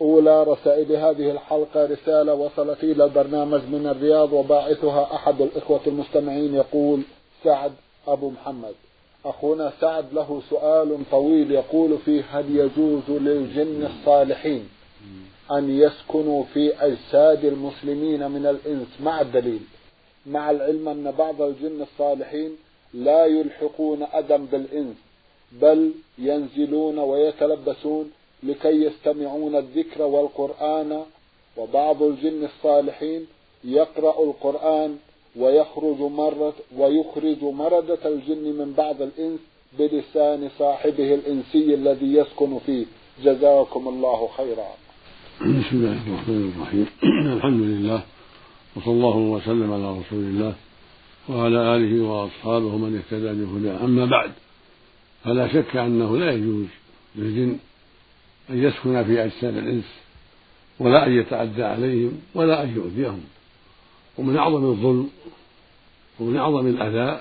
أولى رسائل هذه الحلقة رسالة وصلت إلى البرنامج من الرياض وباعثها أحد الإخوة المستمعين يقول سعد أبو محمد. أخونا سعد له سؤال طويل يقول فيه هل يجوز للجن الصالحين أن يسكنوا في أجساد المسلمين من الإنس؟ مع الدليل مع العلم أن بعض الجن الصالحين لا يلحقون أدم بالإنس بل ينزلون ويتلبسون لكي يستمعون الذكر والقرآن وبعض الجن الصالحين يقرأ القرآن ويخرج مرة ويخرج مردة الجن من بعض الإنس بلسان صاحبه الإنسي الذي يسكن فيه. جزاكم الله خيرا. بسم الله الرحمن الرحيم. الحمد لله وصلى الله وسلم على رسول الله وعلى آله وأصحابه من اهتدى بهداه. أما بعد فلا شك أنه لا يجوز للجن أن يسكن في أجساد الإنس ولا أن يتعدى عليهم ولا أن يؤذيهم. ومن أعظم الظلم ومن أعظم الأذى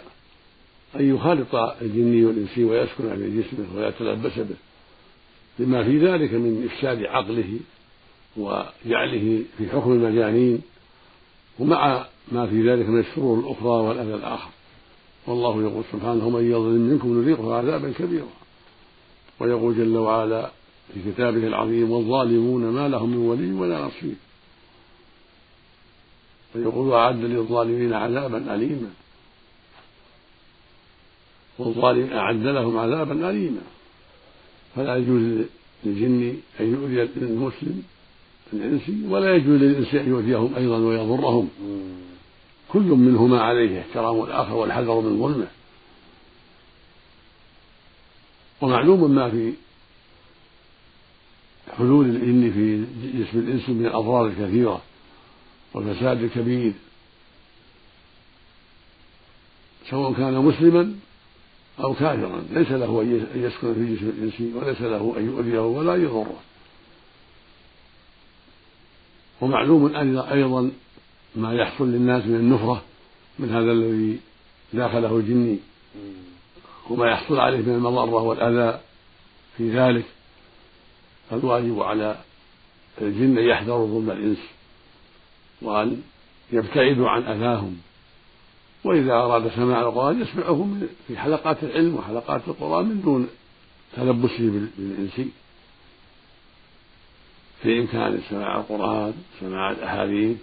أن يخالط الجني والإنسي ويسكن في جسمه ويتلبس به. لما في ذلك من إفساد عقله وجعله في حكم المجانين ومع ما في ذلك من الشرور الأخرى والأذى الآخر. والله يقول سبحانه من يظلم منكم نذيقه عذابا كبيرا. ويقول جل وعلا في كتابه العظيم والظالمون ما لهم من ولي ولا نصير. ويقول أعد للظالمين عذابا أليما. والظالم أعد لهم عذابا أليما. فلا يجوز للجن أن يؤذي المسلم الإنسي ولا يجوز للإنس أن يؤذيهم أيضا ويضرهم. كل منهما عليه احترام الآخر والحذر من ظلمه. ومعلوم ما في حلول الجن في جسم الإنس من الأضرار الكثيرة والفساد الكبير. سواء كان مسلما أو كافرا ليس له أن يسكن في جسم الإنس وليس له أن يؤذيه ولا يضره. ومعلوم أيضا ما يحصل للناس من النفرة من هذا الذي داخله الجني. وما يحصل عليه من المضرة والأذى في ذلك. فالواجب على الجن أن يحذروا ظلم الإنس وأن يبتعدوا عن أذاهم. وإذا أراد سماع القرآن يسمعه في حلقات العلم وحلقات القرآن من دون تلبسه بالإنسي في إمكان سماع القرآن سماع الأحاديث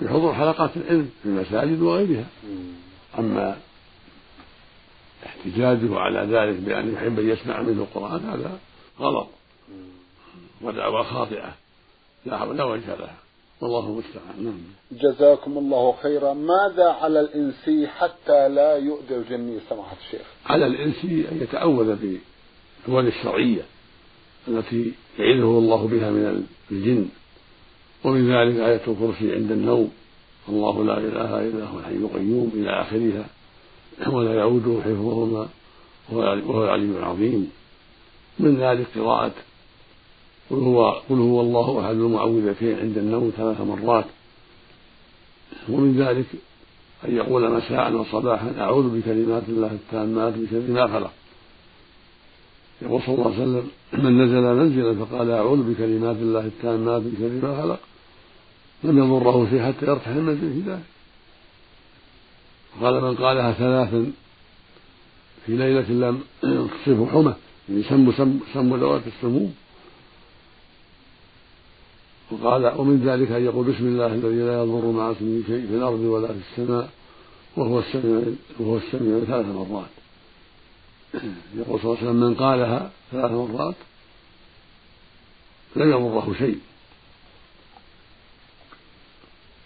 بحضور حلقات العلم في المساجد وغيرها. أما احتجاجه على ذلك بأن يحب أن يسمع منه القرآن هذا غلط. ودعوى خاطئة. لا حول ولا وجه لها. والله المستعان نعم. جزاكم الله خيرا. ماذا على الإنسي حتى لا يؤذي الجني سماحة الشيخ. على الإنسي أن يتأول بالدول الشرعية التي يعيذه الله بها من الجن. ومن ذلك آية الكرسي عند النوم. الله لا إله إلا هو الحي القيوم إلى آخرها. ولا يعوده حفظهما. وهو العلي العظيم. من ذلك قراءة قل هو قل هو الله أحد المعوذتين عند النوم ثلاث مرات. ومن ذلك أن يقول مساء وصباحا أعوذ بكلمات الله التامات من شر ما خلق. يقول صلى الله عليه وسلم من نزل منزلا فقال أعوذ بكلمات الله التامات من شر ما خلق. لم يضره شيء حتى يرتاح المنزل في ذلك. قال من قالها ثلاثا في ليلة لم تصبه حمى يعني سم سم سم ذوات السموم. وقال ومن ذلك أن يقول بسم الله الذي لا يضر مع اسمه شيء في الأرض ولا في السماء وهو السميع وهو السميع ثلاث مرات. يقول صلى الله عليه وسلم من قالها ثلاث مرات لم يضره شيء.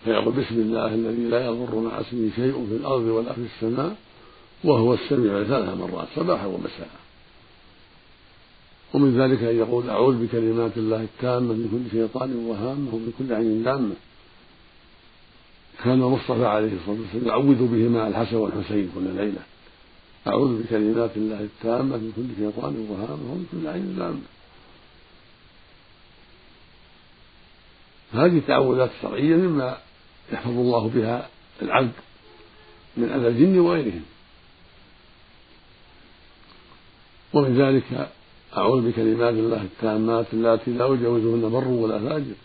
فيقول بسم الله الذي لا يضر مع اسمه شيء في الأرض ولا في السماء وهو السميع ثلاث مرات صباحا ومساء. ومن ذلك أن يقول أعوذ بكلمات الله التامة من كل شيطان وهامة ومن كل عين لامة كان المصطفى عليه الصلاة والسلام يعوذ بهما الحسن والحسين كل ليلة. أعوذ بكلمات الله التامة من كل شيطان وهامة ومن كل عين لامة هذه التعوذات الشرعية مما يحفظ الله بها العبد من أذى الجن وغيرهم. ومن ذلك أعوذ بكلمات الله التامات اللاتي لا يجاوزهن بر ولا فاجر.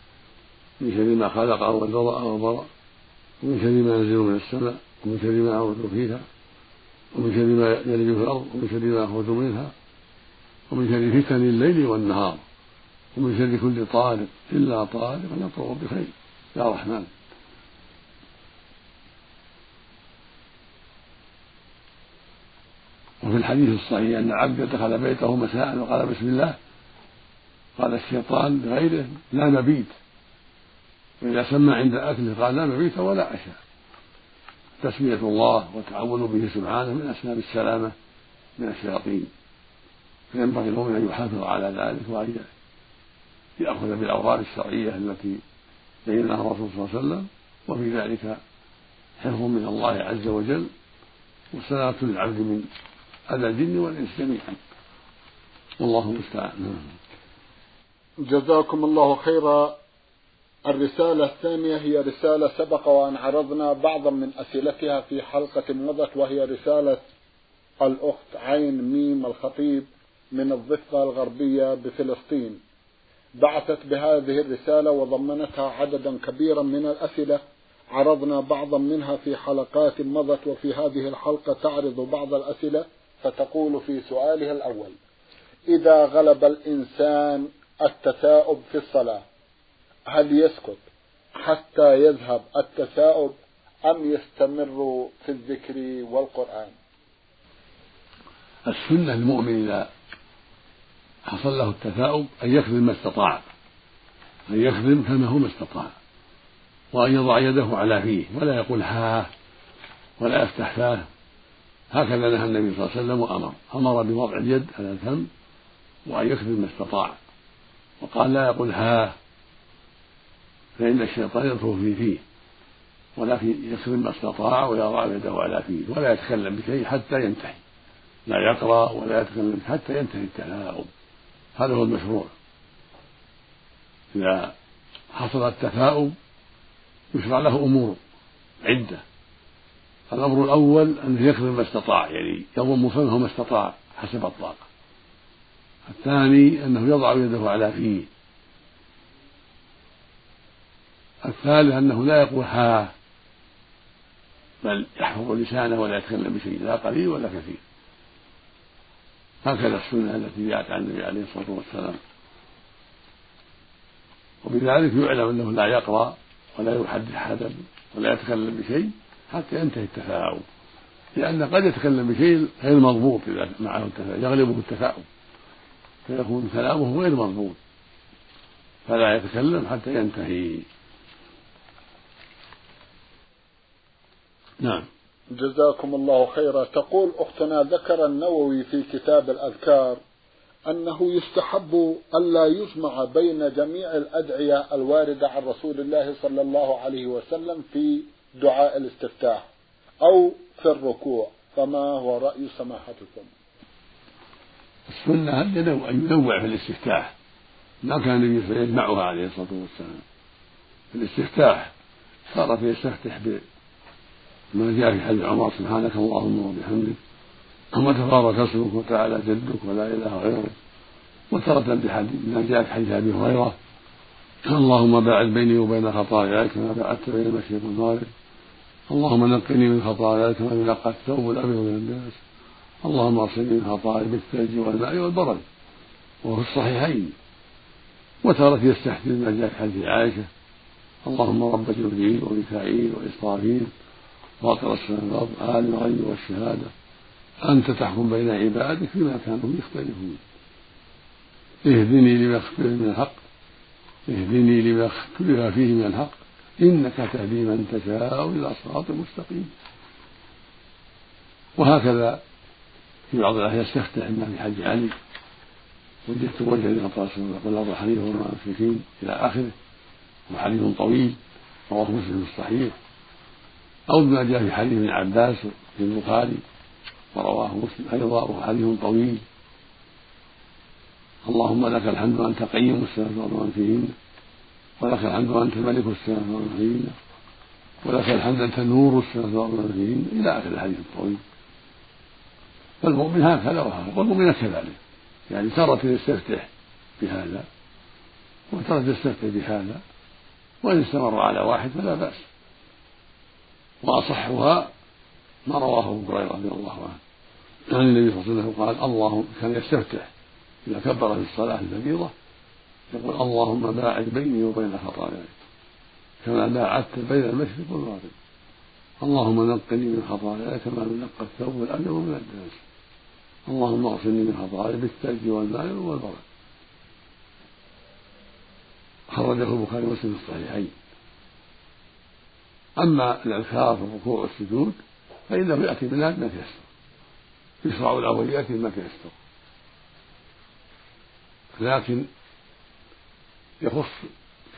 من شر ما خلق وذرأ وبرأ ومن شر ما ينزل من السماء ومن شر ما أعوذ فيها ومن شر ما يلج في الأرض ومن شر ما أخرج منها ومن شر فتن الليل والنهار ومن شر كل طارق إلا طارق يطرق بخير. يا رحمن. وفي الحديث الصحيح أن عبد دخل بيته مساء وقال بسم الله. قال الشيطان لغيره لا مبيت. وإذا سمى عند الأكل قال لا مبيت ولا عشاء. تسمية الله والتعوذ به سبحانه من أسباب السلامة من الشياطين. فينبغي المؤمن أن يحافظ على ذلك وأن يأخذ بالأوراق الشرعية التي بينها الرسول صلى الله عليه وسلم. وفي ذلك حفظ من الله عز وجل وسلامة للعبد من أذى الجن والإنس جميعا والله المستعان. جزاكم الله خيرا. الرسالة الثانية هي رسالة سبق وأن عرضنا بعضا من أسئلتها في حلقة مضت وهي رسالة الأخت عين ميم الخطيب من الضفة الغربية بفلسطين. بعثت بهذه الرسالة وضمنتها عددا كبيرا من الأسئلة. عرضنا بعضا منها في حلقات مضت وفي هذه الحلقة تعرض بعض الأسئلة فتقول في سؤالها الأول إذا غلب الإنسان التثاؤب في الصلاة هل يسكت حتى يذهب التثاؤب أم يستمر في الذكر والقرآن؟ السنة المؤمن إذا حصل له التثاؤب أن يخدم ما استطاع أن يخدم كما هو ما استطاع وأن يضع يده على فيه ولا يقول ها ولا يفتح فاه. هكذا نهى النبي صلى الله عليه وسلم وأمر. أمر بوضع اليد على الفم وأن يخدم ما استطاع. وقال لا يقول ها فإن الشيطان ينفخ في فيه ولكن يخدم ما استطاع ويضع يده على فيه ولا يتكلم بشيء حتى ينتهي. لا يقرأ ولا يتكلم حتى ينتهي التلاعب. هذا هو المشروع. إذا حصل التثاؤب يشرع له أمور عدة. الأمر الأول أنه يخدم ما استطاع يعني يضم فمه ما استطاع حسب الطاقة. الثاني أنه يضع يده على فيه. الثالث أنه لا يقول ها بل يحفظ لسانه ولا يتكلم بشيء لا قليل ولا كثير. هكذا السنة التي جاءت عن النبي عليه الصلاة والسلام. وبذلك يعلم أنه لا يقرأ ولا يحدث حدا ولا يتكلم بشيء. حتى ينتهي التفاؤل. لأن قد يتكلم بشيء غير مضبوط إذا معه التفاؤل يغلبه التفاؤل. فيكون كلامه غير مضبوط. فلا يتكلم حتى ينتهي. نعم. جزاكم الله خيرا. تقول أختنا ذكر النووي في كتاب الأذكار أنه يستحب ألا يجمع بين جميع الأدعية الواردة عن رسول الله صلى الله عليه وسلم في دعاء الاستفتاح أو في الركوع فما هو رأي سماحتكم؟ السنة أن ينوع في الاستفتاح. ما كان النبي صلى يجمعها عليه الصلاة والسلام. في الاستفتاح صار يستفتح بما جاء في حديث عمر سبحانك اللهم وبحمدك وتبارك اسمك وتعالى جدك ولا إله غيرك. وترة بحديث ما جاء في حديث أبي هريرة اللهم باعد بيني وبين خطاياي كما باعدت بين المشرق والمغرب اللهم نقني من خطاياي كما ينقى الثوب الأبيض من الناس. اللهم اغسلني من خطاياي بالثلج والماء والبرد. وفي الصحيحين. وتارة يستحسن ما جاء في حديث عائشة. اللهم رب جبريل وميكائيل وإسرافيل. فاطر السماوات عالم الغيب والشهادة. أنت تحكم بين عبادك فيما كانوا يختلفون. اهدني لما اختلف من الحق. اهدني لما اختلف فيه من الحق. إنك تهدي من تشاء إلى صراط مستقيم. وهكذا في بعض الأحيان يستفتح إما في حج علي وجدت وجه لقطاس يقول أبو حنيفة والمشركين إلى آخره. وحديث طويل رواه مسلم في الصحيح. أو بما جاء في حديث ابن عباس في البخاري ورواه مسلم أيضا وهو حديث طويل. اللهم لك الحمد أنت قيم السماوات ومن فيهن. ولك الحمد أنت ملك السماوات فيهن ولك الحمد أنت نور السماوات فيهن إلى آخر الحديث الطويل. فالمؤمن هكذا وهكذا والمؤمن كذلك. يعني تارة يستفتح بهذا وتارة يستفتح بهذا وإن استمر على واحد فلا بأس. وأصحها ما رواه أبو هريرة رضي الله عنه. عن النبي صلى الله عليه وسلم قال الله كان يستفتح إذا كبر في الصلاة الفريضة يقول اللهم باعد بيني وبين خطاياي. كما باعدت بين المشرق والمغرب. اللهم نقني من خطاياي كما ينقى الثوب الأبيض من الدنس. اللهم اغسلني من خطاياي بالثلج والماء والبرد. خرجه البخاري ومسلم في الصحيحين. أما الأذكار في الركوع والسجود فإنه يأتي منها ما تيسر يشرع الأول يأتي ما تيسر لكن يخص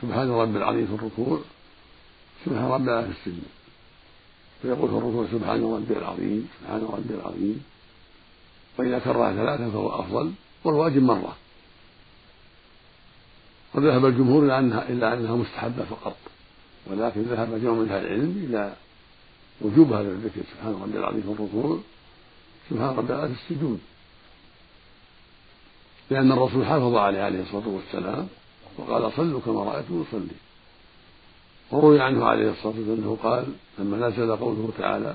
سبحان رب العظيم في الركوع سبحان رب العظيم في السجود فيقول في الركوع سبحان ربي العظيم سبحان ربي العظيم. وإذا كرر ثلاثة فهو أفضل والواجب مرة. وذهب الجمهور إلى أنها إلى أنها مستحبة فقط. ولكن ذهب جمع من أهل العلم إلى وجوب هذا الذكر سبحان ربي العظيم في الركوع سبحان ربي العظيم في السجود. لأن الرسول حافظ عليه عليه الصلاة والسلام وقال صلوا كما رأيتم أصلي. وروي عنه عليه الصلاة والسلام أنه قال لما نزل قوله تعالى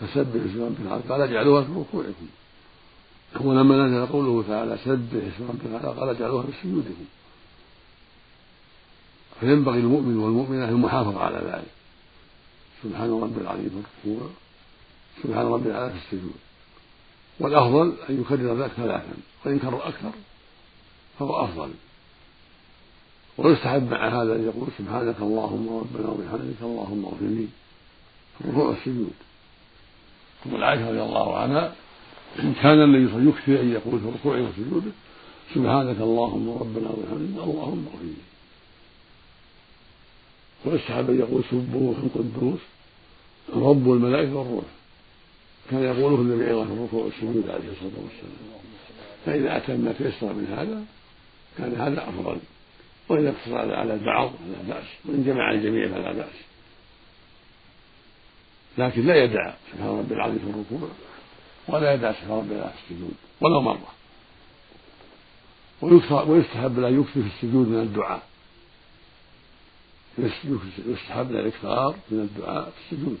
فسبح اسم ربك الأعلى قال اجعلوها في ركوعكم. ولما نزل قوله تعالى سبح اسم ربك الأعلى قال اجعلوها في سجودكم. فينبغي المؤمن والمؤمنة المحافظة على ذلك. سبحان ربي العظيم في الركوع سبحان ربي الأعلى في السجود. والأفضل أن يكرر ذلك ثلاثا وإن كرر أكثر فهو أفضل. ويستحب مع هذا أن يقول سبحانك اللهم ربنا وبحمدك اللهم اغفر لي. الركوع والسجود تقول عائشة رضي الله عنها كان النبي صلى الله عليه أن يقول في ركوعه وسجوده سبحانك اللهم ربنا وبحمدك اللهم اغفر لي. ويستحب أن يقول سبوح قدوس رب الملائكة والروح. كان يقوله النبي أيضا في الركوع والسجود عليه الصلاة والسلام. فإذا أتم ما تيسر من هذا كان هذا أفضل. وإذا اقتصر على البعض فلا بأس وإن جمع الجميع فلا بأس. لكن لا يدع سبحان ربي العظيم في الركوع ولا يدع سبحان ربي العظيم في السجود ولو مرة. ويستحب لا يكثر في السجود من الدعاء. يستحب له الإكثار من الدعاء في السجود.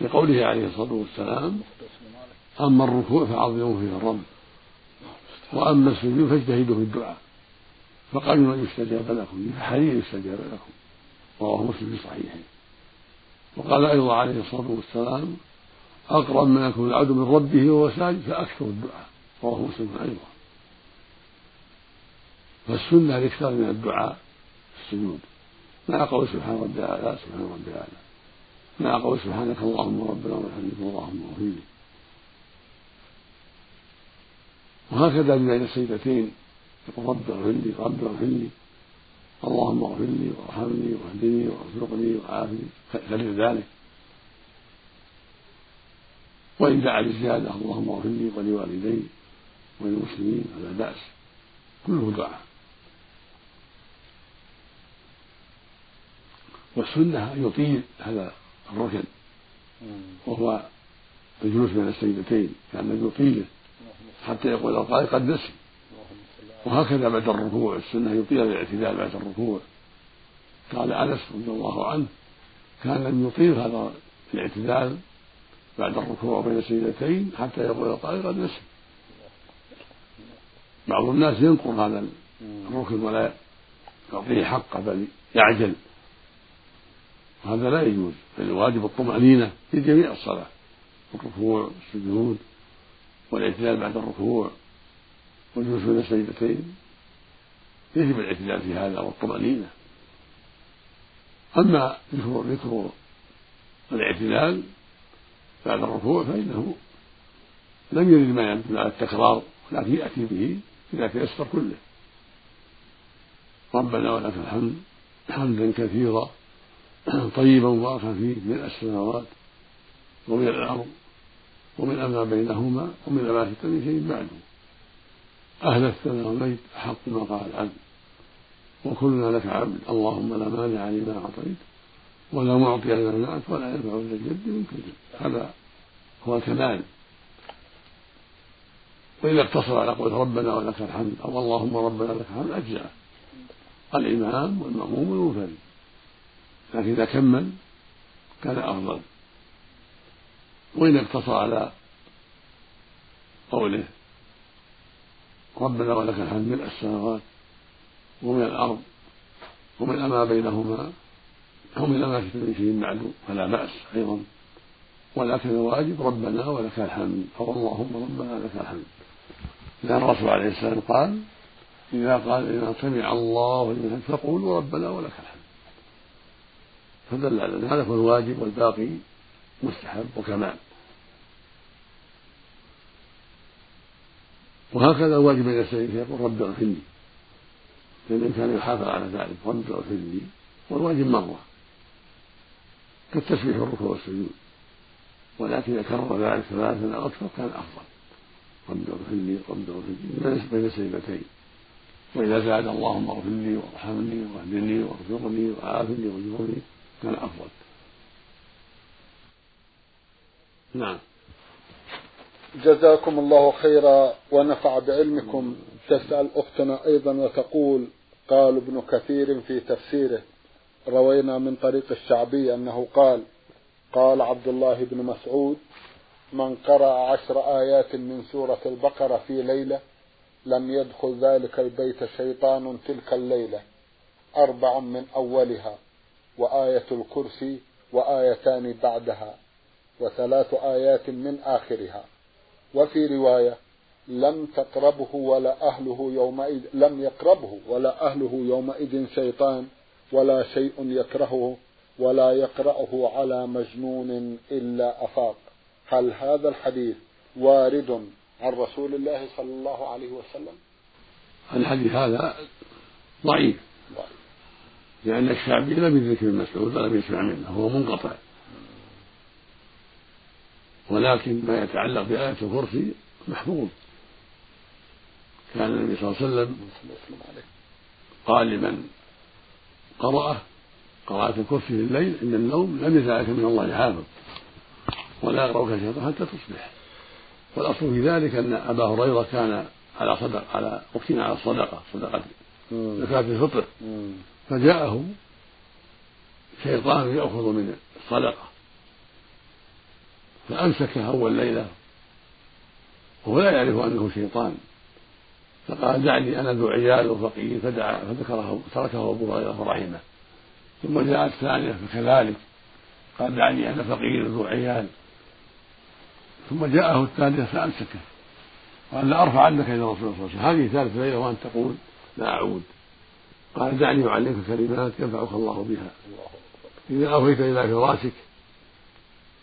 لقوله عليه الصلاة والسلام أما الركوع فعظموا فيه الرب وأما السجود فاجتهدوا في الدعاء. فقالوا يستجاب لكم فحري يستجاب لكم رواه مسلم في صحيحه. وقال أيضا عليه الصلاة والسلام أقرب ما يكون العبد من ربه وهو ساجد فأكثر الدعاء رواه مسلم أيضا. فالسنة الإكثار من الدعاء في السجود. مع قول سبحان ربي الأعلى سبحان ربي الأعلى مع قول سبحانك اللهم ربنا وبحمدك اللهم لي وهكذا بين السيدتين رب اغفر لي رب اغفر لي اللهم اغفر لي وارحمني واهدني وارزقني وعافني. غير ذلك. وإن دعا بالزيادة اللهم اغفر لي ولوالدي وللمسلمين فلا بأس. كله دعاء. والسنة أن يطيل هذا الركن. وهو الجلوس بين السيدتين كأن يطيله. حتى يقول القائل قد نسي. وهكذا بعد الركوع السنة يطيل الاعتدال بعد الركوع. قال أنس رضي الله عنه كان لم يطيل هذا الاعتدال بعد الركوع بين السيدتين حتى يقول القائل قد نسي بعض الناس ينقر هذا الركن ولا يعطيه حقه بل يعجل. هذا لا يجوز بل الواجب الطمأنينة في جميع الصلاة الركوع والسجود والاعتدال بعد الركوع. والجلوس بين السجدتين يجب الاعتدال في هذا والطمأنينة. أما ذكر الاعتدال بعد الركوع فإنه لم يرد ما يدل على التكرار ولكن يأتي به إذا تيسر كله. ربنا ولك الحمد حمدا كثيرا طيبا مباركا فيه من السماوات ومن الأرض ومن ما بينهما ومن ما شئت من شيء بعده. أهل الثناء والمجد أحق ما قال العبد وكلنا لك عبد. اللهم لا مانع لما أعطيت ولا معطي لما منعت ولا ينفع ذا الجد منك. الجد هذا هو الكمال وإذا اقتصر على قول ربنا ولك الحمد. أو اللهم ربنا لك الحمد أجزأ. الإمام والمأموم والمنفرد. لكن إذا كمل كان أفضل. وإن اقتصر على قوله ربنا ولك الحمد من السماوات ومن الأرض ومن ما بينهما ومن ما من شيء بعد فلا بأس أيضا. ولكن الواجب ربنا ولك الحمد أو اللهم ربنا لك الحمد. لأن الرسول عليه السلام قال إذا قال إذا سمع الله لمن فقولوا ربنا ولك الحمد. فدل على هذا هو الواجب والباقي مستحب وكمال. وهكذا الواجب بين السيدين يقول رب اغفر لي. فإن كان يحافظ على ذلك رب اغفر لي والواجب مرة كالتسبيح والركوع والسجود. ولكن إذا كرر ذلك ثلاثا أو أكثر كان أفضل. رب اغفر لي رب اغفر لي بين السجدتين وإذا زاد اللهم اغفر لي وارحمني واهدني واغفرني وعافني واجبرني كان أفضل. نعم. جزاكم الله خيرا ونفع بعلمكم. تسأل أختنا أيضا وتقول قال ابن كثير في تفسيره روينا من طريق الشعبي أنه قال قال عبد الله بن مسعود من قرأ عشر آيات من سورة البقرة في ليلة لم يدخل ذلك البيت شيطان تلك الليلة أربع من أولها وآية الكرسي وآيتان بعدها وثلاث آيات من آخرها. وفي رواية لم تقربه ولا أهله يومئذ لم يقربه ولا أهله يومئذ شيطان ولا شيء يكرهه ولا يقرأه على مجنون إلا أفاق. هل هذا الحديث وارد عن رسول الله صلى الله عليه وسلم؟ الحديث هذا ضعيف. لأن الشعبي لم يدرك ابن مسعود ولم يسمع منه هو منقطع. ولكن ما يتعلق بآية الكرسي محفوظ. كان النبي صلى الله عليه وسلم قال لمن قرأه قراءة الكرسي في الليل عند النوم لم يزعك من الله حافظ ولا يقرأك الشيطان حتى تصبح. والأصل في ذلك أن أبا هريرة كان على صدق على وكيل على الصدقة صدقة زكاة الفطر. فجاءه شيطان يأخذ من الصدقة. فأمسكه أول ليلة وهو لا يعرف أنه شيطان. فقال دعني أنا ذو عيال وفقير فدعا فذكره تركه أبو هريرة رحمه. ثم جاءت الثانية فكذلك قال دعني أنا فقير ذو عيال. ثم جاءه الثالثة فأمسكه. قال لا أرفع عنك إلى رسول الله صلى الله عليه وسلم. هذه ثالث ليلة وأنت تقول لا أعود. قال دعني أعلمك كلمات ينفعك الله بها. إذا أويت إلى فراشك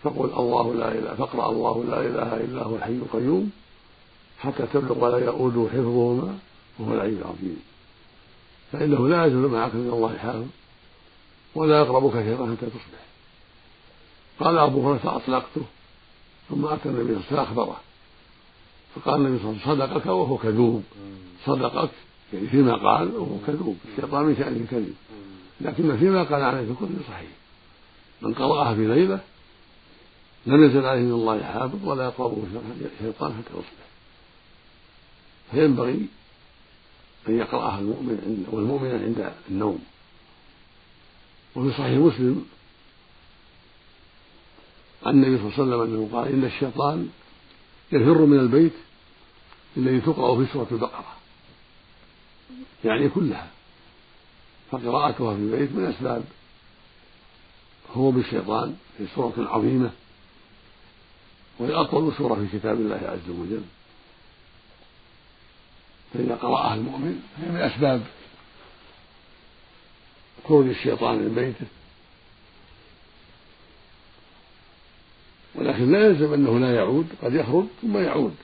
فقل الله لا إله فاقرأ الله لا إله إلا هو الحي القيوم حتى تبلغ ولا يؤود حفظهما وهو العلي العظيم. فإنه لا يزول معك من الله حافظ ولا يقربك شيطان حتى تصبح. قال أبو هريرة فأطلقته ثم أتى النبي صلى الله عليه وسلم أخبره فقال النبي صلى الله عليه وسلم صدقك وهو كذوب. صدقك يعني فيما قال وهو كذوب. الشيطان من شأنه الكذب لكن فيما قال عليه في كل صحيح. من قرأها في ليلة لم يزل عليه من الله حافظ ولا يقربه شيطان حتى يصبح. فينبغي أن يقرأها المؤمن والمؤمن عند النوم. وفي صحيح مسلم عن النبي صلى الله عليه وسلم أنه قال إن الشيطان يفر من البيت الذي تقرأ في سورة البقرة. يعني كلها. فقراءتها في البيت من أسباب هو بالشيطان في سورة عظيمة وهي أطول سورة في كتاب الله عز وجل. فإذا قرأها المؤمن هي من أسباب خروج الشيطان من بيته. ولكن لا يلزم أنه لا يعود قد يخرج ثم يعود.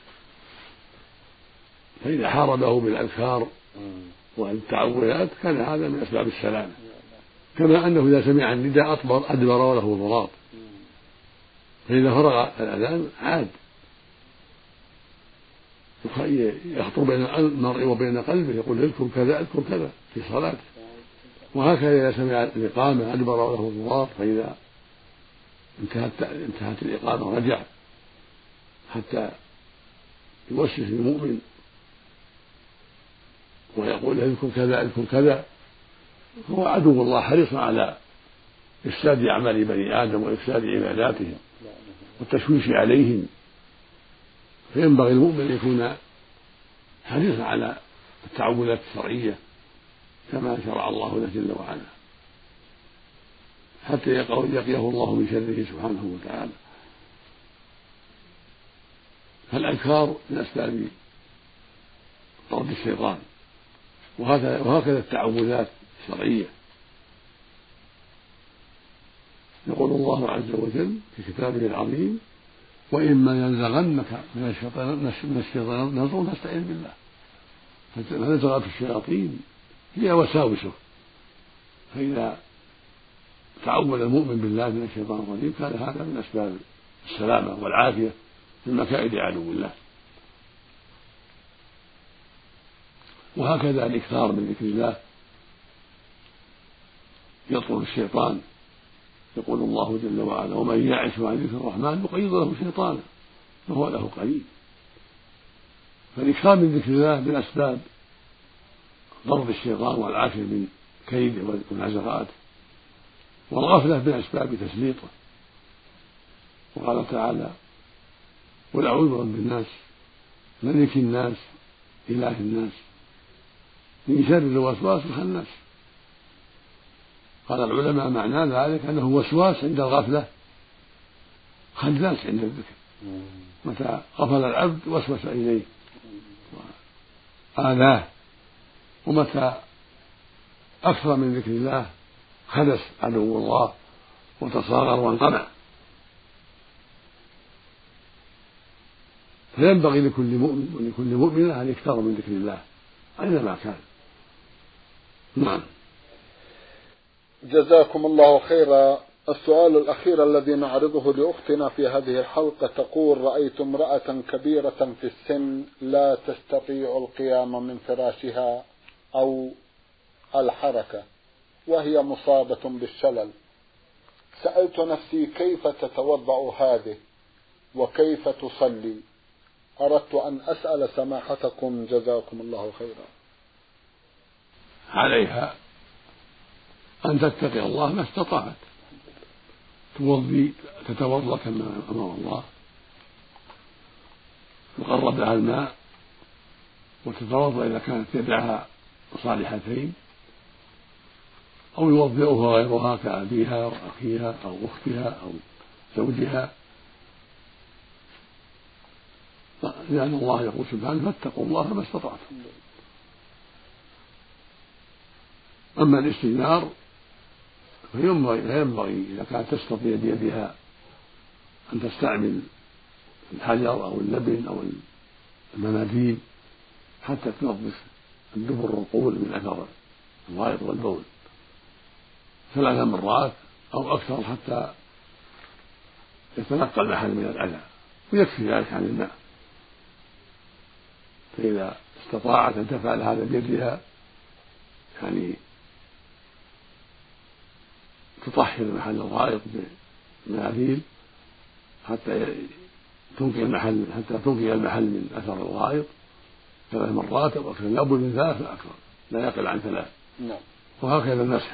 فإذا حاربه بالأذكار والتعوذات كان هذا من أسباب السلامة. كما أنه إذا سمع النداء أطبر أدبر وله ضراط فإذا فرغ الأذان عاد. يخطر بين المرء وبين قلبه يقول اذكر كذا اذكر كذا في صلاته. وهكذا إذا سمع الإقامة أدبر وله الضراط فإذا انتهت انتهت الإقامة رجع. حتى يوسوس المؤمن ويقول اذكر كذا اذكر كذا. هو عدو الله حريص على إفساد أعمال بني آدم وإفساد عباداتهم. والتشويش عليهم. فينبغي المؤمن أن يكون حريصا على التعوذات الشرعية كما شرع الله له جل وعلا. حتى يقيه الله من شره سبحانه وتعالى. فالأذكار من أسباب طرد الشيطان. وهكذا وهكذا التعوذات الشرعية. يقول الله عز وجل في كتابه العظيم وإما ينزغنك من الشيطان نزغ فاستعذ بالله. فنزغت الشياطين هي وساوسة. فإذا تعوذ المؤمن بالله من الشيطان الرجيم كان هذا من أسباب السلامة والعافية من مكائد عدو الله. وهكذا الإكثار من ذكر الله يطرد الشيطان يقول الله جل وعلا ومن يعش عن ذكر الرحمن يقيض له شيطانا فهو له قريب. فالإكثار من ذكر الله من أسباب ضرب الشيطان والعافية من كيده ونزغاته والغفلة من أسباب تسليطه. وقال تعالى قل أعوذ برب الناس ملك الناس إله الناس من شر الوسواس الخناس. قال العلماء معنى ذلك أنه وسواس عند الغفلة خناس عند الذكر. متى غفل العبد وسوس إليه. وآلاه ومتى أكثر من ذكر الله خنس عدو الله وتصاغر وانقمع فينبغي لكل مؤمن ولكل مؤمنة أن يكثر من ذكر الله أينما كان. نعم. جزاكم الله خيرا. السؤال الأخير الذي نعرضه لأختنا في هذه الحلقة تقول رأيت امرأة كبيرة في السن لا تستطيع القيام من فراشها أو الحركة وهي مصابة بالشلل. سألت نفسي كيف تتوضأ هذه؟ وكيف تصلي؟ أردت أن أسأل سماحتكم. جزاكم الله خيرا. عليها. أن تتقي الله ما استطاعت توضي تتوضأ كما أمر الله. يقرب لها الماء وتتوضأ إذا كانت يدعها صالحتين. أو يوضئها غيرها كأبيها وأخيها أو أختها أو زوجها. لأن الله يقول سبحانه فاتقوا الله ما استطعتم. أما الاستجمار فينبغي لا ينبغي إذا كانت تستطيع بيدها أن تستعمل الحجر أو اللبن أو المناديل حتى تنظف الدبر والقبول من أثر الغائط والبول. ثلاث مرات أو أكثر حتى يتنقى المحل من الأذى ويكفي ذلك عن الماء فإذا استطاعت أن تفعل هذا بيدها يعني تطهر محل الغائط بمناديل حتى تنقي المحل حتى تنقي المحل من أثر الغائط ثلاث مرات أو أكثر. لا من ثلاث فأكثر لا يقل عن ثلاث. نعم. وهكذا المسح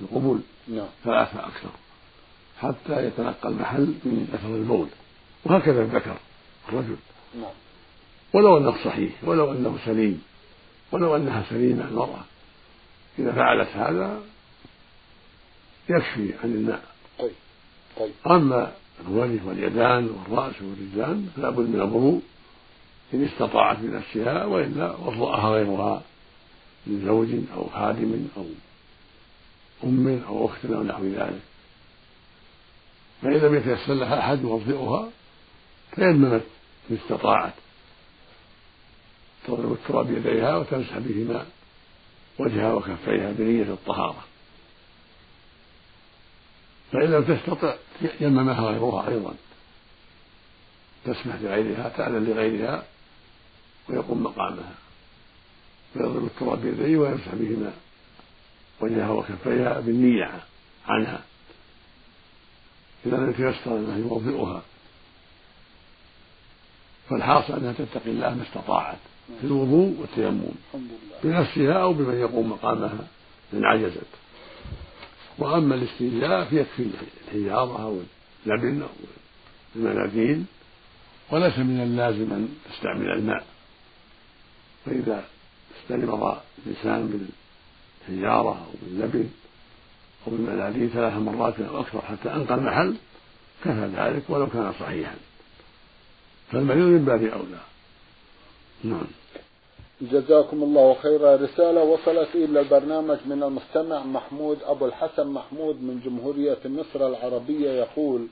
القبول نعم. ثلاثة أكثر حتى يتنقى المحل من أثر البول وهكذا الذكر الرجل. نعم. ولو أنه صحيح ولو أنه سليم ولو أنها سليمة المرأة. إذا فعلت هذا يكفي عن الماء. طيب طيب. أما الوجه واليدان والرأس والرجلان فلا بد من الوضوء إن استطاعت بنفسها وإلا وضأها غيرها من زوج أو خادم أو أم أو أخت أو نحو ذلك. فإن لم يتيسر لها أحد يوضئها تيممت إن استطاعت. تضرب التراب بيديها وتمسح بهما وجهها وكفيها بنية الطهارة. فإن لم تستطع يممها غيرها أيضا. تسمح لغيرها تعلن لغيرها ويقوم مقامها. ويضرب التراب بيديه ويمسح بهما وجهها وكفيها بالنية عنها. إذا لم يتيسر أنه يوضئها. فالحاصل أنها تتقي الله ما استطاعت في الوضوء والتيمم بنفسها أو بمن يقوم مقامها من عجزت. وأما الاستنجاء فيكفي الحجارة أو اللبن أو المناديل وليس من اللازم أن تستعمل الماء. فإذا استنبض الإنسان بالحجارة أو باللبن أو بالمناديل ثلاث مرات أو أكثر حتى أنقى المحل كفى ذلك ولو كان صحيحا. فالمريض من باب أولى. نعم. جزاكم الله خيرا رسالة. وصلت إلى البرنامج من المستمع محمود أبو الحسن محمود من جمهورية مصر العربية يقول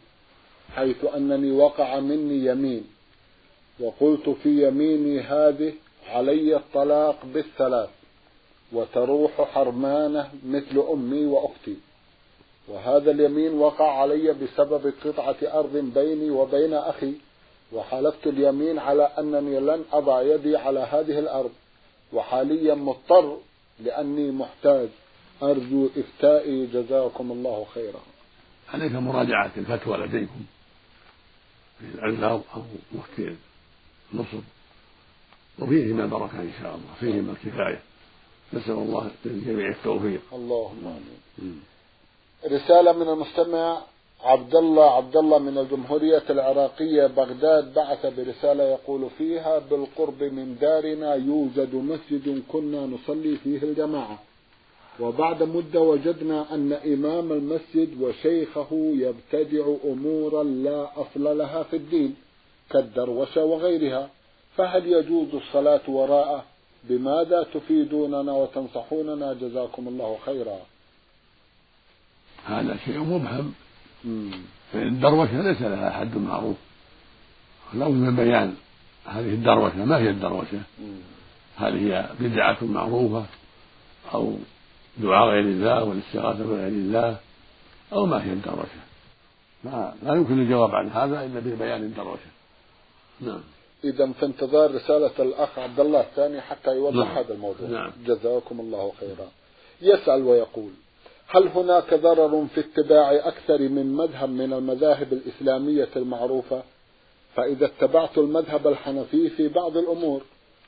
حيث أنني وقع مني يمين وقلت في يميني هذه علي الطلاق بالثلاث وتروح حرمانة مثل أمي وأختي. وهذا اليمين وقع علي بسبب قطعة أرض بيني وبين أخي وحلفت اليمين على أنني لن أضع يدي على هذه الأرض وحاليا مضطر لأني محتاج. أرجو إفتائي. جزاكم الله خيرا. عليك مراجعة الفتوى لديكم في العلاب أو مفتي مصر وفيهما بركة إن شاء الله. فيهما الكفاية. نسأل الله للجميع التوفيق. اللهم آمين. رسالة من المستمع عبد الله عبد الله من الجمهورية العراقية بغداد بعث برسالة يقول فيها بالقرب من دارنا يوجد مسجد كنا نصلي فيه الجماعة. وبعد مدة وجدنا أن إمام المسجد وشيخه يبتدع أمورا لا أصل لها في الدين كالدروشة وغيرها. فهل يجوز الصلاة وراءه بماذا تفيدوننا وتنصحوننا؟ جزاكم الله خيرا. هذا شيء مبهم. الدروشة ليس لها حد معروف. لو من بيان هذه الدروشة ما هي الدروشة هل هي بدعة معروفة أو دعاء غير الله والاستغاثة بغير الله أو ما هي الدروشة ما لا يمكن الجواب عن هذا إلا ببيان الدروشة نعم. إذا في انتظار رسالة الأخ عبد الله الثاني حتى يوضح نعم. هذا الموضوع. نعم. جزاكم الله خيرا. يسأل ويقول هل هناك ضرر في اتباع أكثر من مذهب من المذاهب الإسلامية المعروفة؟ فإذا اتبعت المذهب الحنفي في بعض الأمور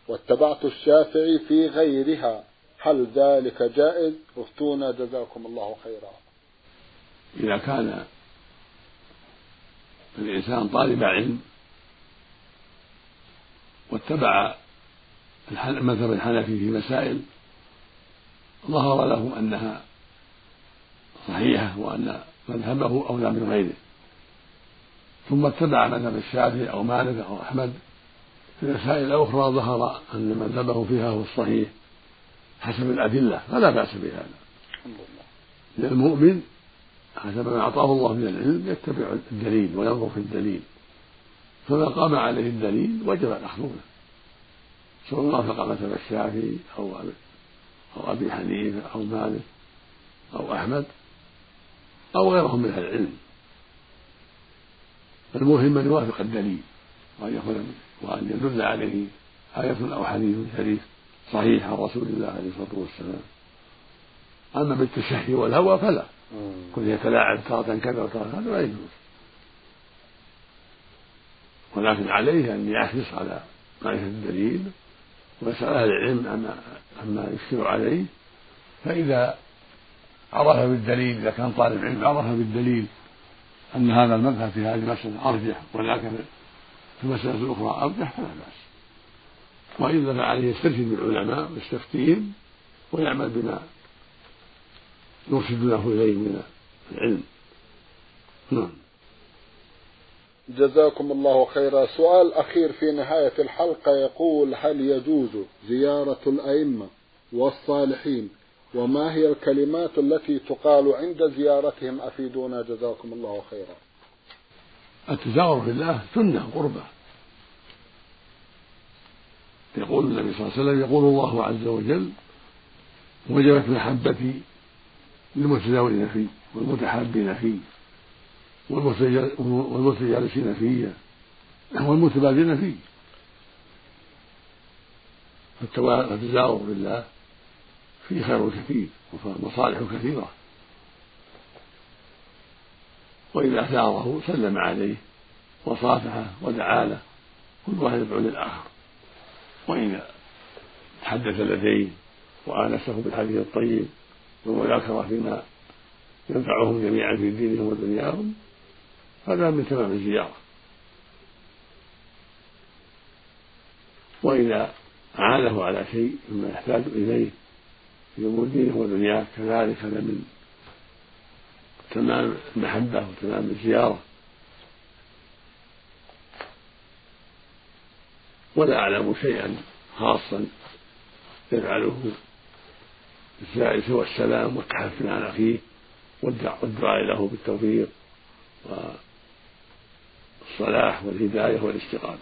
واتبعت الشافعي في غيرها هل ذلك جائز؟ أفتونا جزاكم الله خيرا. إذا كان الإنسان طالب علم واتبع المذهب الحنفي في مسائل ظهر له أنها صحيحة وأن مذهبه أولى من غيره. ثم اتبع مذهب الشافعي أو مالك أو أحمد. في المسائل الأخرى ظهر أن مذهبه فيها هو الصحيح حسب الأدلة فلا بأس بهذا. للمؤمن حسب ما أعطاه الله من العلم يتبع الدليل وينظر في الدليل. فما قام عليه الدليل وجب الأخذ به سواء وافق مذهب الشافعي أو أو أبي حنيفة أو مالك أو أحمد أو غيرهم من أهل العلم. المهم أن يوافق الدليل وأن يكون وأن يدل عليه آية أو حديث شريف صحيح عن رسول الله عليه الصلاة والسلام. أما بالتشهي والهوى فلا. كن يتلاعب تارة كذا وتارة هذا لا يجوز. ولكن عليه أن يحرص على معرفة الدليل ويسأل أهل العلم عما عما يشكل عليه. فإذا عرف بالدليل إذا كان طالب علم عرف بالدليل أن هذا المذهب في هذه المسألة أرجح ولكن في المسألة الأخرى أرجح فلا بأس. وإلا فعليه يسترشد بالعلماء ويستفتيهم ويعمل بما يرشد له إليه من العلم. نعم. جزاكم الله خيرا. سؤال أخير في نهاية الحلقة يقول هل يجوز زيارة الأئمة والصالحين وما هي الكلمات التي تقال عند زيارتهم؟ أفيدونا جزاكم الله خيرا. التزاور في الله سنة قربة. يقول النبي صلى الله عليه وسلم يقول الله عز وجل وجبت محبتي للمتزاورين فيه والمتحابين فيه والمتجالسين فيه والمتبادلين فيه فالتزاور بالله فيه خير كثير ومصالح كثيرة. وإذا زاره سلم عليه وصافحه ودعا له كل واحد يدعو للآخر. وإذا تحدث لديه وآنسه بالحديث الطيب والمذاكرة فيما ينفعهم جميعا في دينهم ودنياهم هذا من تمام الزيارة. وإذا أعانه على شيء مما يحتاج إليه أمور دينه ودنياه كذلك هذا من تمام المحبة وتمام الزيارة ولا أعلم شيئا خاصا يفعله الزائر سوى السلام والتحفل على أخيه والدعاء له بالتوفيق والصلاح والهداية والاستقامة.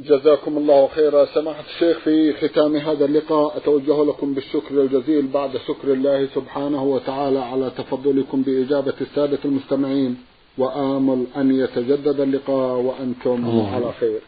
جزاكم الله خيرا. سماحة الشيخ في ختام هذا اللقاء أتوجه لكم بالشكر الجزيل بعد شكر الله سبحانه وتعالى على تفضلكم بإجابة السادة المستمعين. وآمل أن يتجدد اللقاء وأنتم على خير.